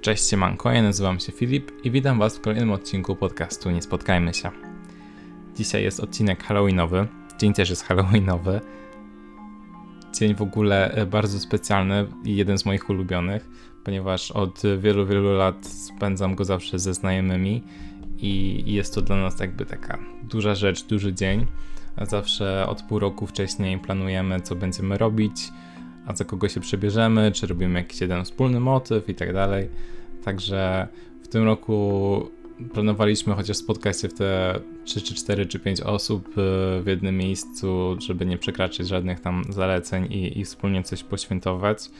Cześć siemanko, ja nazywam się Filip i witam was w kolejnym odcinku podcastu Nie Spotkajmy się. Dzisiaj jest odcinek halloweenowy, dzień też jest halloweenowy. Dzień w ogóle e, bardzo specjalny i jeden z moich ulubionych, ponieważ od wielu, wielu lat spędzam go zawsze ze znajomymi i jest to dla nas jakby taka duża rzecz, duży dzień. Zawsze od pół roku wcześniej planujemy, co będziemy robić, a za kogo się przebierzemy, czy robimy jakiś jeden wspólny motyw i tak dalej. Także w tym roku planowaliśmy chociaż spotkać się w te 3 czy 4 czy 5 osób y, w jednym miejscu, żeby nie przekraczać żadnych tam zaleceń i, i wspólnie coś poświętować.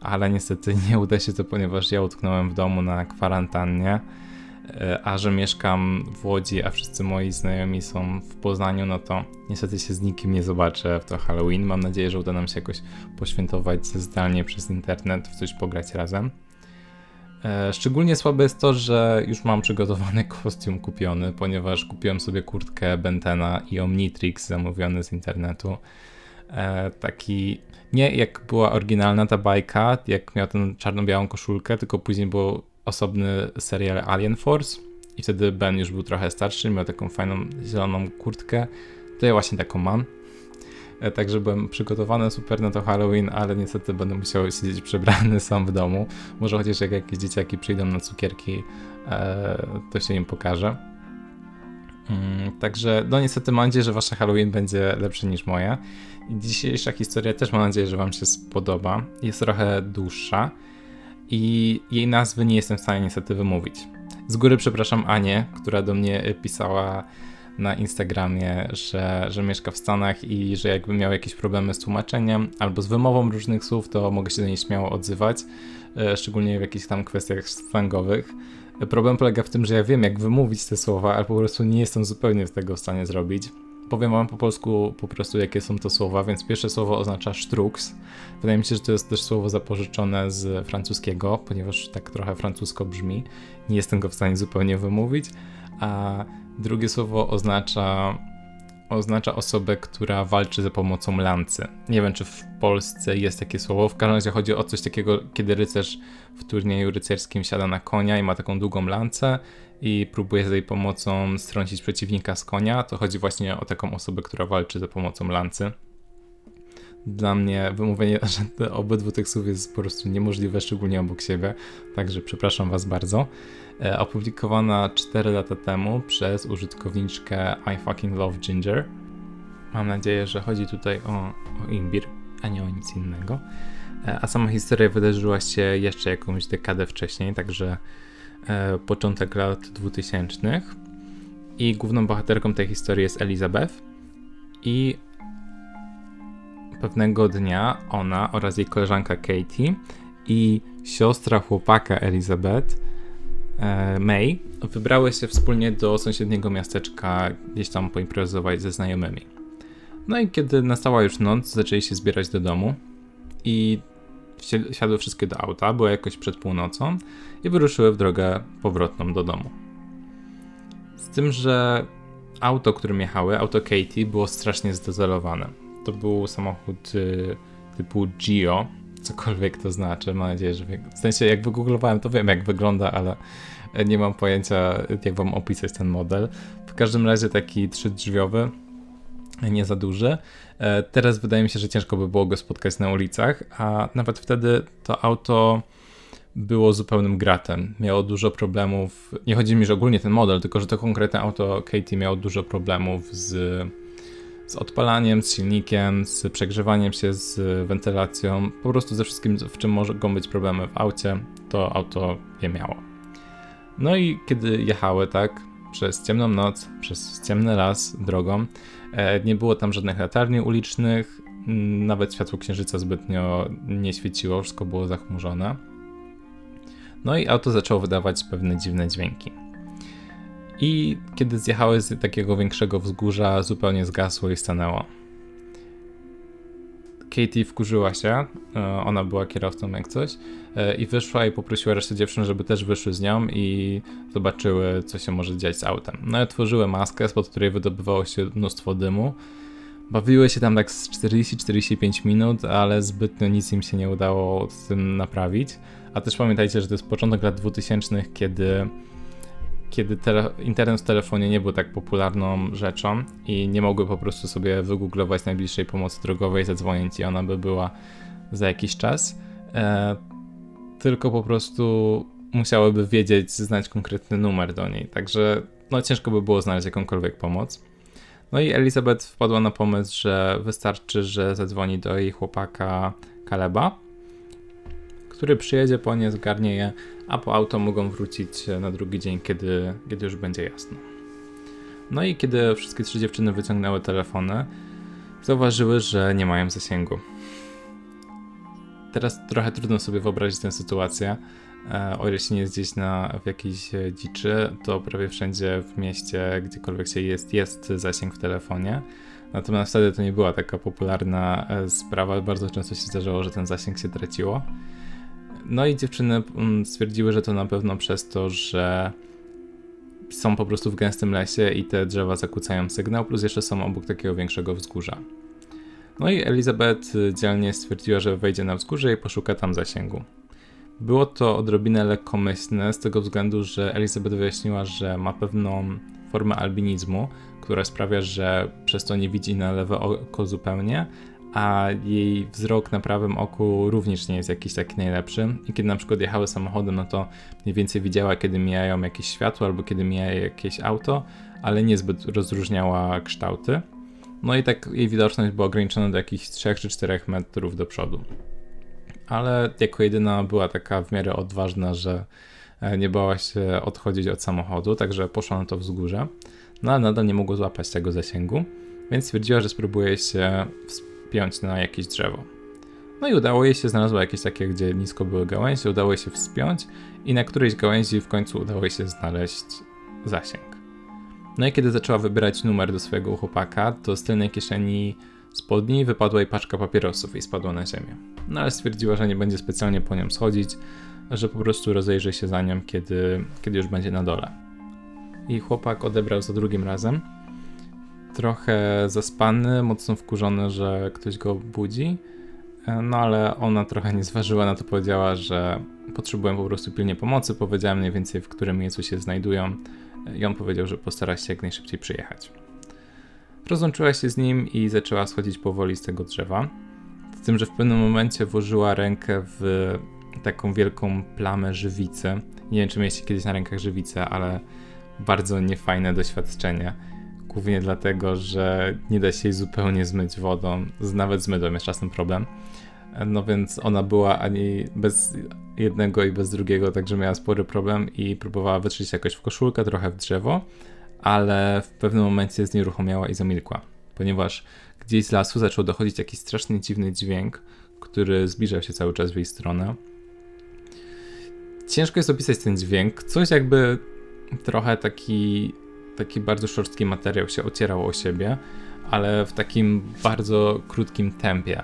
Ale niestety nie uda się to, ponieważ ja utknąłem w domu na kwarantannie. Y, a że mieszkam w Łodzi, a wszyscy moi znajomi są w Poznaniu, no to niestety się z nikim nie zobaczę w to Halloween. Mam nadzieję, że uda nam się jakoś poświętować zdalnie przez internet, w coś pograć razem. E, szczególnie słabe jest to, że już mam przygotowany kostium kupiony, ponieważ kupiłem sobie kurtkę Bentena i Omnitrix zamówiony z internetu. E, taki, nie jak była oryginalna ta bajka, jak miał tę czarno-białą koszulkę, tylko później był osobny serial Alien Force i wtedy Ben już był trochę starszy, miał taką fajną zieloną kurtkę. To ja właśnie taką mam. E, także byłem przygotowany super na to Halloween, ale niestety będę musiał siedzieć przebrany sam w domu. Może chociaż jak jakieś dzieciaki przyjdą na cukierki, e, to się im pokaże. Mm, także, no niestety mam nadzieję, że wasze Halloween będzie lepsze niż moje. I dzisiejsza historia też mam nadzieję, że wam się spodoba. Jest trochę dłuższa i jej nazwy nie jestem w stanie niestety wymówić. Z góry przepraszam Anię, która do mnie pisała na Instagramie, że, że mieszka w Stanach i że jakby miał jakieś problemy z tłumaczeniem albo z wymową różnych słów, to mogę się do niej śmiało odzywać, e, szczególnie w jakichś tam kwestiach slangowych. Problem polega w tym, że ja wiem, jak wymówić te słowa, ale po prostu nie jestem zupełnie tego w stanie zrobić. Powiem wam po polsku po prostu, jakie są to słowa, więc pierwsze słowo oznacza sztruks. Wydaje mi się, że to jest też słowo zapożyczone z francuskiego, ponieważ tak trochę francusko brzmi. Nie jestem go w stanie zupełnie wymówić. A Drugie słowo oznacza, oznacza osobę, która walczy za pomocą lancy. Nie wiem, czy w Polsce jest takie słowo. W każdym razie chodzi o coś takiego, kiedy rycerz w turnieju rycerskim siada na konia i ma taką długą lancę i próbuje z jej pomocą strącić przeciwnika z konia. To chodzi właśnie o taką osobę, która walczy za pomocą lancy. Dla mnie wymówienie obydwu tych słów jest po prostu niemożliwe, szczególnie obok siebie, także przepraszam Was bardzo. E, opublikowana 4 lata temu przez użytkowniczkę I fucking love ginger. Mam nadzieję, że chodzi tutaj o, o imbir, a nie o nic innego. E, a sama historia wydarzyła się jeszcze jakąś dekadę wcześniej, także e, początek lat 2000. I główną bohaterką tej historii jest Elizabeth. I pewnego dnia ona oraz jej koleżanka Katie i siostra chłopaka Elizabeth E, May wybrały się wspólnie do sąsiedniego miasteczka gdzieś tam poimprezować ze znajomymi. No i kiedy nastała już noc, zaczęli się zbierać do domu i siadły wszystkie do auta, było jakoś przed północą i wyruszyły w drogę powrotną do domu. Z tym, że auto, którym jechały, auto Katie, było strasznie zdezelowane. To był samochód y, typu Gio, cokolwiek to znaczy. Mam nadzieję, że. W sensie, jak wygooglowałem, to wiem, jak wygląda, ale nie mam pojęcia, jak wam opisać ten model. W każdym razie taki trzydrzwiowy, nie za duży. E, teraz wydaje mi się, że ciężko by było go spotkać na ulicach, a nawet wtedy to auto było zupełnym gratem. Miało dużo problemów. Nie chodzi mi, że ogólnie ten model, tylko że to konkretne auto Katie miało dużo problemów z, z odpalaniem, z silnikiem, z przegrzewaniem się, z wentylacją. Po prostu ze wszystkim, w czym mogą być problemy w aucie, to auto je miało. No i kiedy jechały tak przez ciemną noc, przez ciemny las drogą, e, nie było tam żadnych latarni ulicznych, nawet światło księżyca zbytnio nie świeciło, wszystko było zachmurzone. No i auto zaczęło wydawać pewne dziwne dźwięki. I kiedy zjechały z takiego większego wzgórza, zupełnie zgasło i stanęło. Katie wkurzyła się, e, ona była kierowcą jak coś e, i wyszła i poprosiła resztę dziewczyn, żeby też wyszły z nią i zobaczyły, co się może dziać z autem. No i otworzyły maskę, spod której wydobywało się mnóstwo dymu. Bawiły się tam tak z 40-45 minut, ale zbytnio nic im się nie udało z tym naprawić. A też pamiętajcie, że to jest początek lat 2000, kiedy, kiedy internet w telefonie nie był tak popularną rzeczą i nie mogły po prostu sobie wygooglować najbliższej pomocy drogowej, zadzwonić i ona by była za jakiś czas. E, tylko po prostu musiałyby wiedzieć, znać konkretny numer do niej. Także no, ciężko by było znaleźć jakąkolwiek pomoc. No i Elizabeth wpadła na pomysł, że wystarczy, że zadzwoni do jej chłopaka Kaleba, który przyjedzie po nie, zgarnie je, a po auto mogą wrócić na drugi dzień, kiedy, kiedy już będzie jasno. No i kiedy wszystkie trzy dziewczyny wyciągnęły telefony, zauważyły, że nie mają zasięgu. Teraz trochę trudno sobie wyobrazić tę sytuację, E, o ile się nie jest gdzieś na, w jakiejś e, dziczy, to prawie wszędzie w mieście, gdziekolwiek się jest, jest zasięg w telefonie. Natomiast wtedy to nie była taka popularna e, sprawa. Bardzo często się zdarzało, że ten zasięg się traciło. No i dziewczyny mm, stwierdziły, że to na pewno przez to, że są po prostu w gęstym lesie i te drzewa zakłócają sygnał, plus jeszcze są obok takiego większego wzgórza. No i Elizabeth dzielnie stwierdziła, że wejdzie na wzgórze i poszuka tam zasięgu. Było to odrobinę lekkomyślne z tego względu, że Elizabeth wyjaśniła, że ma pewną formę albinizmu, która sprawia, że przez to nie widzi na lewe oko zupełnie, a jej wzrok na prawym oku również nie jest jakiś taki najlepszy. I kiedy na przykład jechały samochodem, no to mniej więcej widziała, kiedy mijają jakieś światło albo kiedy mija jakieś auto, ale niezbyt rozróżniała kształty. No i tak jej widoczność była ograniczona do jakichś 3 czy 4 metrów do przodu ale jako jedyna była taka w miarę odważna, że e, nie bała się odchodzić od samochodu, także poszła na to wzgórze, no ale nadal nie mogło złapać tego zasięgu, więc stwierdziła, że spróbuje się wspiąć na jakieś drzewo. No i udało jej się, znalazła jakieś takie, gdzie nisko były gałęzie, udało jej się wspiąć i na którejś gałęzi w końcu udało jej się znaleźć zasięg. No i kiedy zaczęła wybierać numer do swojego chłopaka, to z tylnej kieszeni spodni wypadła jej paczka papierosów i spadła na ziemię. No ale stwierdziła, że nie będzie specjalnie po nią schodzić, że po prostu rozejrzy się za nią, kiedy, kiedy już będzie na dole. I chłopak odebrał za drugim razem. Trochę zaspany, mocno wkurzony, że ktoś go budzi. No ale ona trochę nie zważyła na to, powiedziała, że potrzebują po prostu pilnie pomocy. Powiedziałem mniej więcej, w którym miejscu się znajdują. I on powiedział, że postara się jak najszybciej przyjechać. Rozłączyła się z nim i zaczęła schodzić powoli z tego drzewa. Z tym, że w pewnym momencie włożyła rękę w taką wielką plamę żywicy. Nie wiem, czy mieliście kiedyś na rękach żywicę, ale bardzo niefajne doświadczenie. Głównie dlatego, że nie da się jej zupełnie zmyć wodą. Nawet z mydłem jest czasem problem. No więc ona była ani bez jednego i bez drugiego, także miała spory problem i próbowała wytrzeć jakoś w koszulkę, trochę w drzewo ale w pewnym momencie znieruchomiała i zamilkła, ponieważ gdzieś z lasu zaczął dochodzić jakiś strasznie dziwny dźwięk, który zbliżał się cały czas w jej stronę. Ciężko jest opisać ten dźwięk, coś jakby trochę taki, taki bardzo szorstki materiał się ocierał o siebie, ale w takim bardzo krótkim tempie.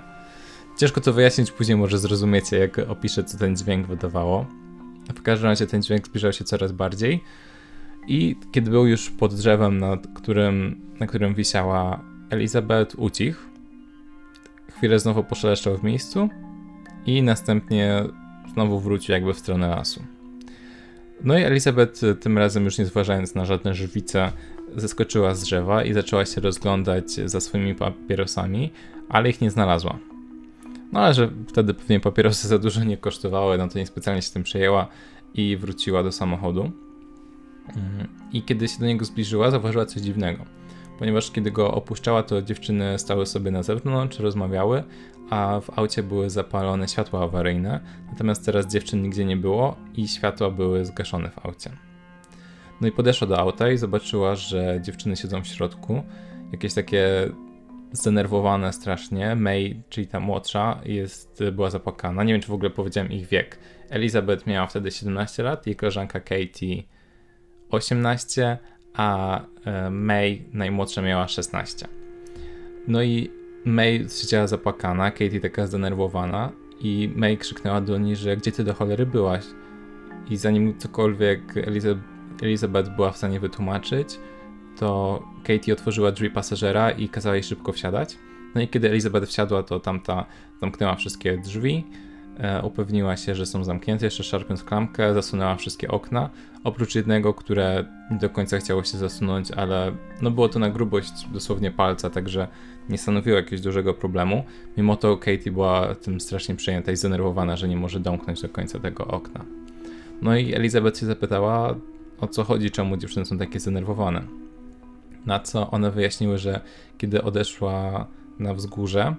Ciężko to wyjaśnić, później może zrozumiecie, jak opiszę, co ten dźwięk wydawało. W każdym razie ten dźwięk zbliżał się coraz bardziej i kiedy był już pod drzewem, nad którym, na którym wisiała Elizabeth, ucichł. Chwilę znowu poszeleszczał w miejscu i następnie znowu wrócił jakby w stronę lasu. No i Elizabeth tym razem już nie zważając na żadne żywice zeskoczyła z drzewa i zaczęła się rozglądać za swoimi papierosami, ale ich nie znalazła. No ale że wtedy pewnie papierosy za dużo nie kosztowały, no to niespecjalnie się tym przejęła i wróciła do samochodu. Mhm. I kiedy się do niego zbliżyła, zauważyła coś dziwnego. Ponieważ kiedy go opuszczała, to dziewczyny stały sobie na zewnątrz, rozmawiały, a w aucie były zapalone światła awaryjne. Natomiast teraz dziewczyn nigdzie nie było i światła były zgaszone w aucie. No i podeszła do auta i zobaczyła, że dziewczyny siedzą w środku. Jakieś takie zdenerwowane strasznie. May, czyli ta młodsza, jest, była zapłakana. Nie wiem, czy w ogóle powiedziałem ich wiek. Elizabeth miała wtedy 17 lat, jej koleżanka Katie 18, a e, May najmłodsza miała 16. No i May siedziała zapłakana, Katie taka zdenerwowana i May krzyknęła do niej, że gdzie ty do cholery byłaś? I zanim cokolwiek Elizabeth była w stanie wytłumaczyć, to Katie otworzyła drzwi pasażera i kazała jej szybko wsiadać. No i kiedy Elizabeth wsiadła, to tamta zamknęła wszystkie drzwi, upewniła się, że są zamknięte, jeszcze szarpiąc klamkę, zasunęła wszystkie okna, oprócz jednego, które nie do końca chciało się zasunąć, ale no było to na grubość dosłownie palca, także nie stanowiło jakiegoś dużego problemu. Mimo to Katie była tym strasznie przejęta i zdenerwowana, że nie może domknąć do końca tego okna. No i Elizabeth się zapytała, o co chodzi, czemu dziewczyny są takie zdenerwowane. Na co one wyjaśniły, że kiedy odeszła na wzgórze,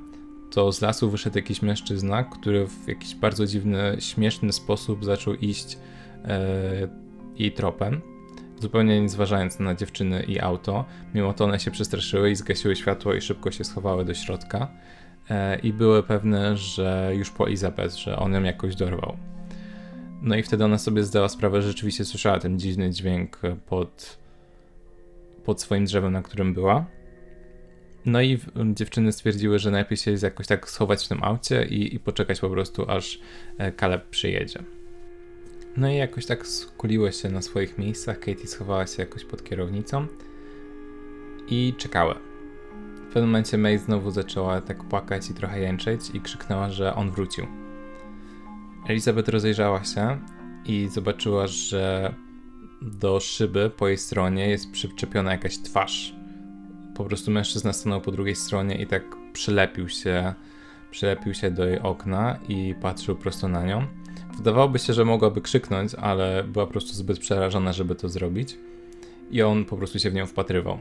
to z lasu wyszedł jakiś mężczyzna, który w jakiś bardzo dziwny, śmieszny sposób zaczął iść e, jej tropem, zupełnie nie zważając na dziewczyny i auto. Mimo to one się przestraszyły i zgasiły światło i szybko się schowały do środka. E, I były pewne, że już po Elizabeth, że on ją jakoś dorwał. No i wtedy ona sobie zdała sprawę, że rzeczywiście słyszała ten dziwny dźwięk pod, pod swoim drzewem, na którym była. No i dziewczyny stwierdziły, że najpierw się jakoś tak schować w tym aucie i, i poczekać po prostu, aż Kaleb przyjedzie. No i jakoś tak skuliły się na swoich miejscach. Katie schowała się jakoś pod kierownicą i czekały. W pewnym momencie May znowu zaczęła tak płakać i trochę jęczeć i krzyknęła, że on wrócił. Elizabeth rozejrzała się i zobaczyła, że do szyby po jej stronie jest przyczepiona jakaś twarz. Po prostu mężczyzna stanął po drugiej stronie i tak przylepił się, przylepił się do jej okna i patrzył prosto na nią. Wydawałoby się, że mogłaby krzyknąć, ale była po prostu zbyt przerażona, żeby to zrobić. I on po prostu się w nią wpatrywał.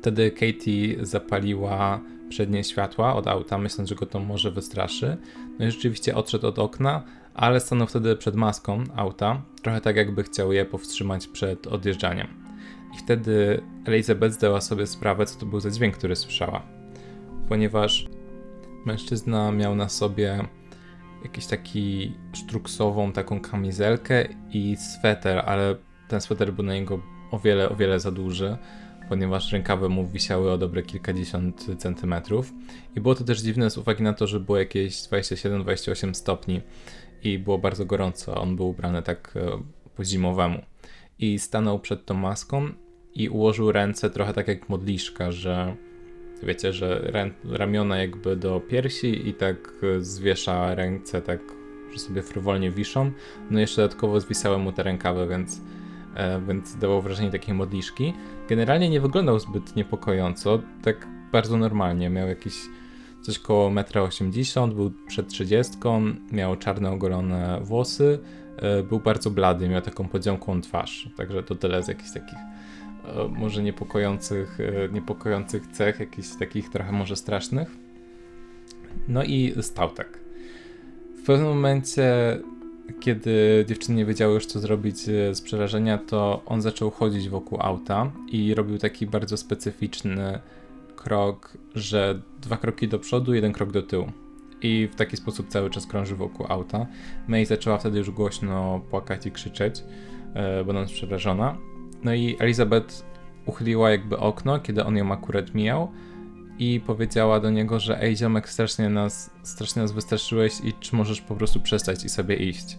Wtedy Katie zapaliła przednie światła od auta, myśląc, że go to może wystraszy. No i rzeczywiście odszedł od okna, ale stanął wtedy przed maską auta, trochę tak jakby chciał je powstrzymać przed odjeżdżaniem. I wtedy Elizabeth zdała sobie sprawę, co to był za dźwięk, który słyszała. Ponieważ mężczyzna miał na sobie jakiś taki sztruksową taką kamizelkę i sweter, ale ten sweter był na niego o wiele, o wiele za duży ponieważ rękawy mu wisiały o dobre kilkadziesiąt centymetrów. I było to też dziwne z uwagi na to, że było jakieś 27-28 stopni i było bardzo gorąco. On był ubrany tak e, po zimowemu. I stanął przed tą maską i ułożył ręce trochę tak jak modliszka, że wiecie, że ramiona jakby do piersi i tak e, zwiesza ręce tak, że sobie frywolnie wiszą. No i jeszcze dodatkowo zwisały mu te rękawy, więc E, więc dało wrażenie takiej modliszki. Generalnie nie wyglądał zbyt niepokojąco, tak bardzo normalnie. Miał jakieś coś koło 1,80 m, był przed 30, miał czarne ogolone włosy, e, był bardzo blady, miał taką podziąkłą twarz. Także to tyle z jakichś takich może niepokojących, niepokojących cech, jakichś takich trochę może strasznych. No i stał tak. W pewnym momencie kiedy dziewczyny nie wiedziały już co zrobić e, z przerażenia, to on zaczął chodzić wokół auta i robił taki bardzo specyficzny krok, że dwa kroki do przodu, jeden krok do tyłu. I w taki sposób cały czas krąży wokół auta. May zaczęła wtedy już głośno płakać i krzyczeć, e, będąc przerażona. No i Elizabeth uchyliła jakby okno, kiedy on ją akurat mijał i powiedziała do niego, że ej ziomek, strasznie nas, strasznie nas wystraszyłeś i czy możesz po prostu przestać i sobie iść.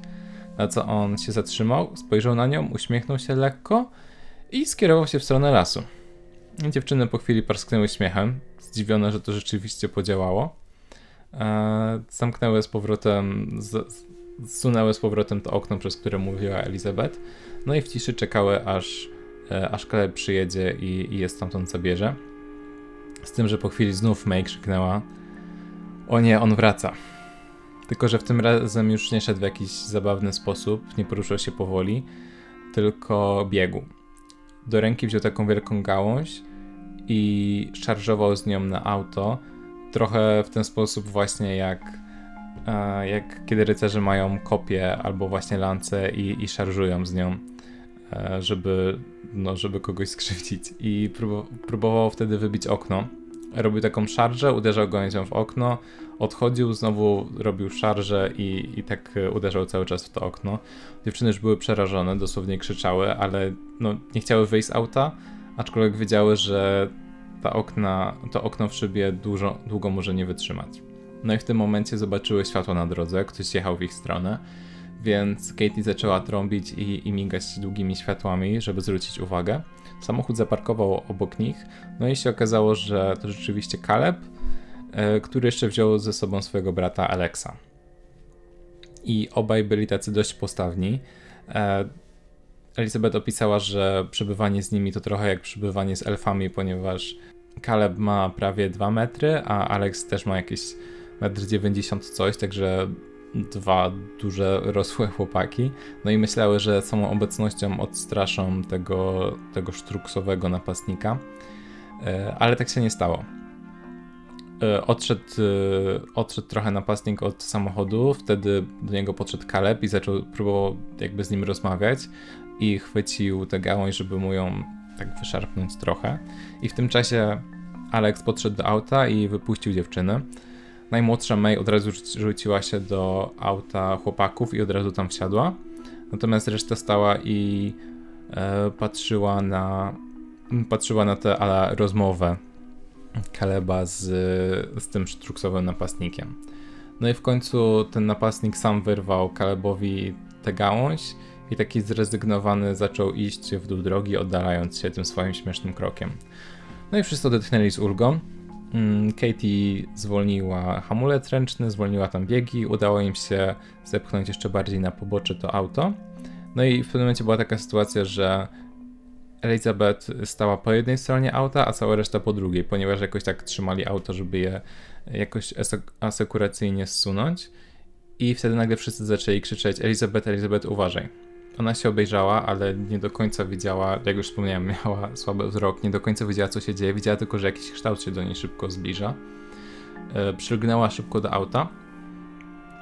Na co on się zatrzymał, spojrzał na nią, uśmiechnął się lekko i skierował się w stronę lasu. Dziewczyny po chwili parsknęły śmiechem, zdziwione, że to rzeczywiście podziałało. Eee, zamknęły z powrotem, z, zsunęły z powrotem to okno, przez które mówiła Elizabeth. No i w ciszy czekały, aż, aż Caleb przyjedzie i, i je stamtąd zabierze. Z tym, że po chwili znów May krzyknęła: O nie, on wraca. Tylko, że w tym razem już nie szedł w jakiś zabawny sposób, nie poruszał się powoli, tylko biegł. Do ręki wziął taką wielką gałąź i szarżował z nią na auto. Trochę w ten sposób, właśnie jak, jak kiedy rycerze mają kopię albo właśnie lance i, i szarżują z nią, e, żeby no, żeby kogoś skrzywdzić. I próbował wtedy wybić okno. Robił taką szarżę, uderzał gałęzią w okno, odchodził, znowu robił szarżę i, i tak uderzał cały czas w to okno. Dziewczyny już były przerażone, dosłownie krzyczały, ale no, nie chciały wyjść z auta, aczkolwiek wiedziały, że ta okna, to okno w szybie dużo, długo może nie wytrzymać. No i w tym momencie zobaczyły światło na drodze, ktoś jechał w ich stronę więc Katie zaczęła trąbić i, i migać długimi światłami, żeby zwrócić uwagę. Samochód zaparkował obok nich, no i się okazało, że to rzeczywiście Caleb, e, który jeszcze wziął ze sobą swojego brata Alexa. I obaj byli tacy dość postawni. E, Elizabeth opisała, że przebywanie z nimi to trochę jak przebywanie z elfami, ponieważ Caleb ma prawie 2 metry, a Alex też ma jakieś 1,90 m coś, także dwa duże, rosłe chłopaki. No i myślały, że samą obecnością odstraszą tego, tego sztruksowego napastnika, e, ale tak się nie stało. E, odszedł, e, odszedł trochę napastnik od samochodu, wtedy do niego podszedł Kaleb i zaczął próbował jakby z nim rozmawiać i chwycił tę gałąź, żeby mu ją tak wyszarpnąć trochę. I w tym czasie Alex podszedł do auta i wypuścił dziewczynę. Najmłodsza May od razu rzuciła się do auta chłopaków i od razu tam wsiadła. Natomiast reszta stała i e, patrzyła na patrzyła na tę rozmowę Kaleba z, z tym sztruksowym napastnikiem. No i w końcu ten napastnik sam wyrwał Kalebowi tę gałąź i taki zrezygnowany zaczął iść w dół drogi, oddalając się tym swoim śmiesznym krokiem. No i wszyscy odetchnęli z ulgą. Mm, Katie zwolniła hamulec ręczny, zwolniła tam biegi, udało im się zepchnąć jeszcze bardziej na pobocze to auto. No i w pewnym momencie była taka sytuacja, że Elizabeth stała po jednej stronie auta, a cała reszta po drugiej, ponieważ jakoś tak trzymali auto, żeby je jakoś asekuracyjnie zsunąć. I wtedy nagle wszyscy zaczęli krzyczeć: Elizabeth, Elizabeth, uważaj. Ona się obejrzała, ale nie do końca widziała, jak już wspomniałem, miała słaby wzrok, nie do końca wiedziała, co się dzieje. Widziała tylko, że jakiś kształt się do niej szybko zbliża. E, przylgnęła szybko do auta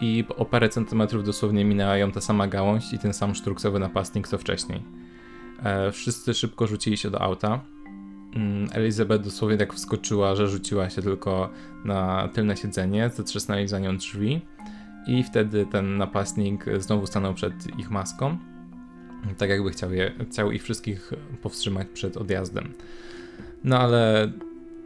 i o parę centymetrów dosłownie minęła ją ta sama gałąź i ten sam sztruksowy napastnik, co wcześniej. E, wszyscy szybko rzucili się do auta. Mm, Elizabeth dosłownie tak wskoczyła, że rzuciła się tylko na tylne siedzenie, zatrzasnęli za nią drzwi i wtedy ten napastnik znowu stanął przed ich maską tak jakby chciał, je, chciał ich wszystkich powstrzymać przed odjazdem. No ale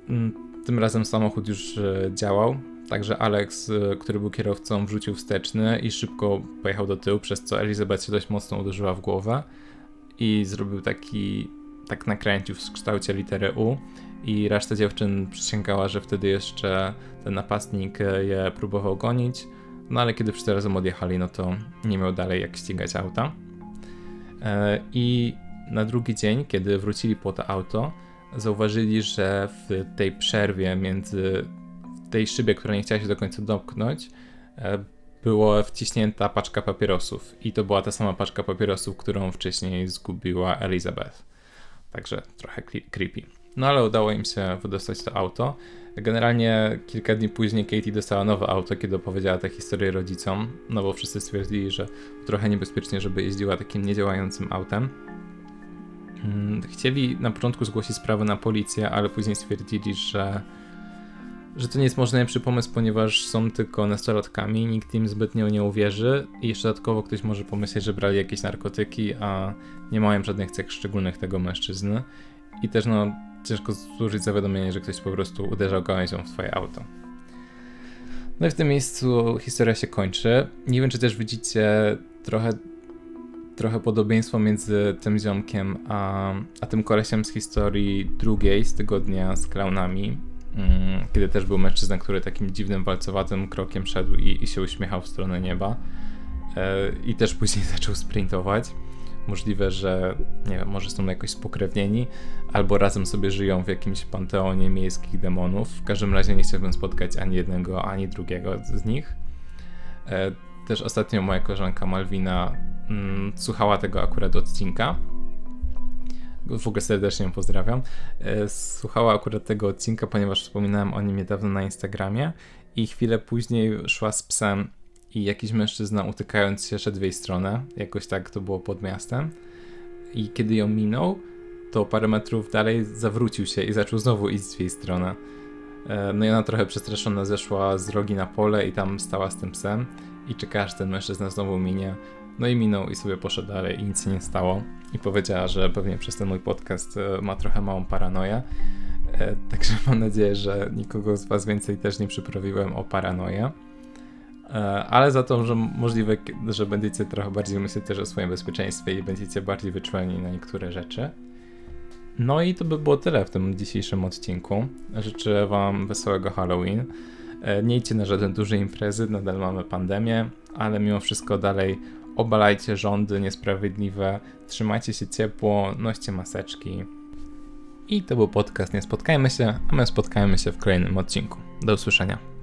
mm, tym razem samochód już e, działał, także Alex, e, który był kierowcą, wrzucił wsteczny i szybko pojechał do tyłu, przez co Elizabeth się dość mocno uderzyła w głowę i zrobił taki, tak nakręcił w kształcie litery U i reszta dziewczyn przysięgała, że wtedy jeszcze ten napastnik e, je próbował gonić, no ale kiedy wszyscy razem odjechali, no to nie miał dalej jak ścigać auta. E, I na drugi dzień, kiedy wrócili po to auto, zauważyli, że w tej przerwie między tej szybie, która nie chciała się do końca domknąć, e, była wciśnięta paczka papierosów. I to była ta sama paczka papierosów, którą wcześniej zgubiła Elizabeth. Także trochę creepy. No ale udało im się wydostać to auto. Generalnie kilka dni później Katie dostała nowe auto, kiedy opowiedziała tę historię rodzicom, no bo wszyscy stwierdzili, że trochę niebezpiecznie, żeby jeździła takim niedziałającym autem. Mm, chcieli na początku zgłosić sprawę na policję, ale później stwierdzili, że, że to nie jest może najlepszy pomysł, ponieważ są tylko nastolatkami, nikt im zbytnio nie uwierzy i jeszcze dodatkowo ktoś może pomyśleć, że brali jakieś narkotyki, a nie mają żadnych cech szczególnych tego mężczyzny. I też no, ciężko złożyć zawiadomienie, że ktoś po prostu uderzał gałęzią w swoje auto. No i w tym miejscu historia się kończy. Nie wiem, czy też widzicie trochę, trochę podobieństwo między tym ziomkiem a, a tym kolesiem z historii drugiej z tygodnia z klaunami, mm, kiedy też był mężczyzna, który takim dziwnym, walcowatym krokiem szedł i, i się uśmiechał w stronę nieba. E, I też później zaczął sprintować. Możliwe, że nie wiem, może są jakoś spokrewnieni, albo razem sobie żyją w jakimś panteonie miejskich demonów. W każdym razie nie chciałbym spotkać ani jednego, ani drugiego z nich. E, też ostatnio moja koleżanka Malwina mm, słuchała tego akurat odcinka. W ogóle serdecznie ją pozdrawiam. E, słuchała akurat tego odcinka, ponieważ wspominałem o nim niedawno na Instagramie i chwilę później szła z psem i jakiś mężczyzna utykając się szedł w jej stronę, jakoś tak to było pod miastem i kiedy ją minął, to parę metrów dalej zawrócił się i zaczął znowu iść w jej stronę. E, no i ona trochę przestraszona zeszła z drogi na pole i tam stała z tym psem i czekała, aż ten mężczyzna znowu minie. No i minął i sobie poszedł dalej i nic się nie stało. I powiedziała, że pewnie przez ten mój podcast e, ma trochę małą paranoję. E, także mam nadzieję, że nikogo z Was więcej też nie przyprawiłem o paranoję ale za to, że możliwe, że będziecie trochę bardziej myśleć też o swoim bezpieczeństwie i będziecie bardziej wyczuleni na niektóre rzeczy. No i to by było tyle w tym dzisiejszym odcinku. Życzę Wam wesołego Halloween. E, nie idźcie na żaden duży imprezy, nadal mamy pandemię, ale mimo wszystko dalej obalajcie rządy niesprawiedliwe, trzymajcie się ciepło, noście maseczki. I to był podcast Nie Spotkajmy się, a my spotkajmy się w kolejnym odcinku. Do usłyszenia.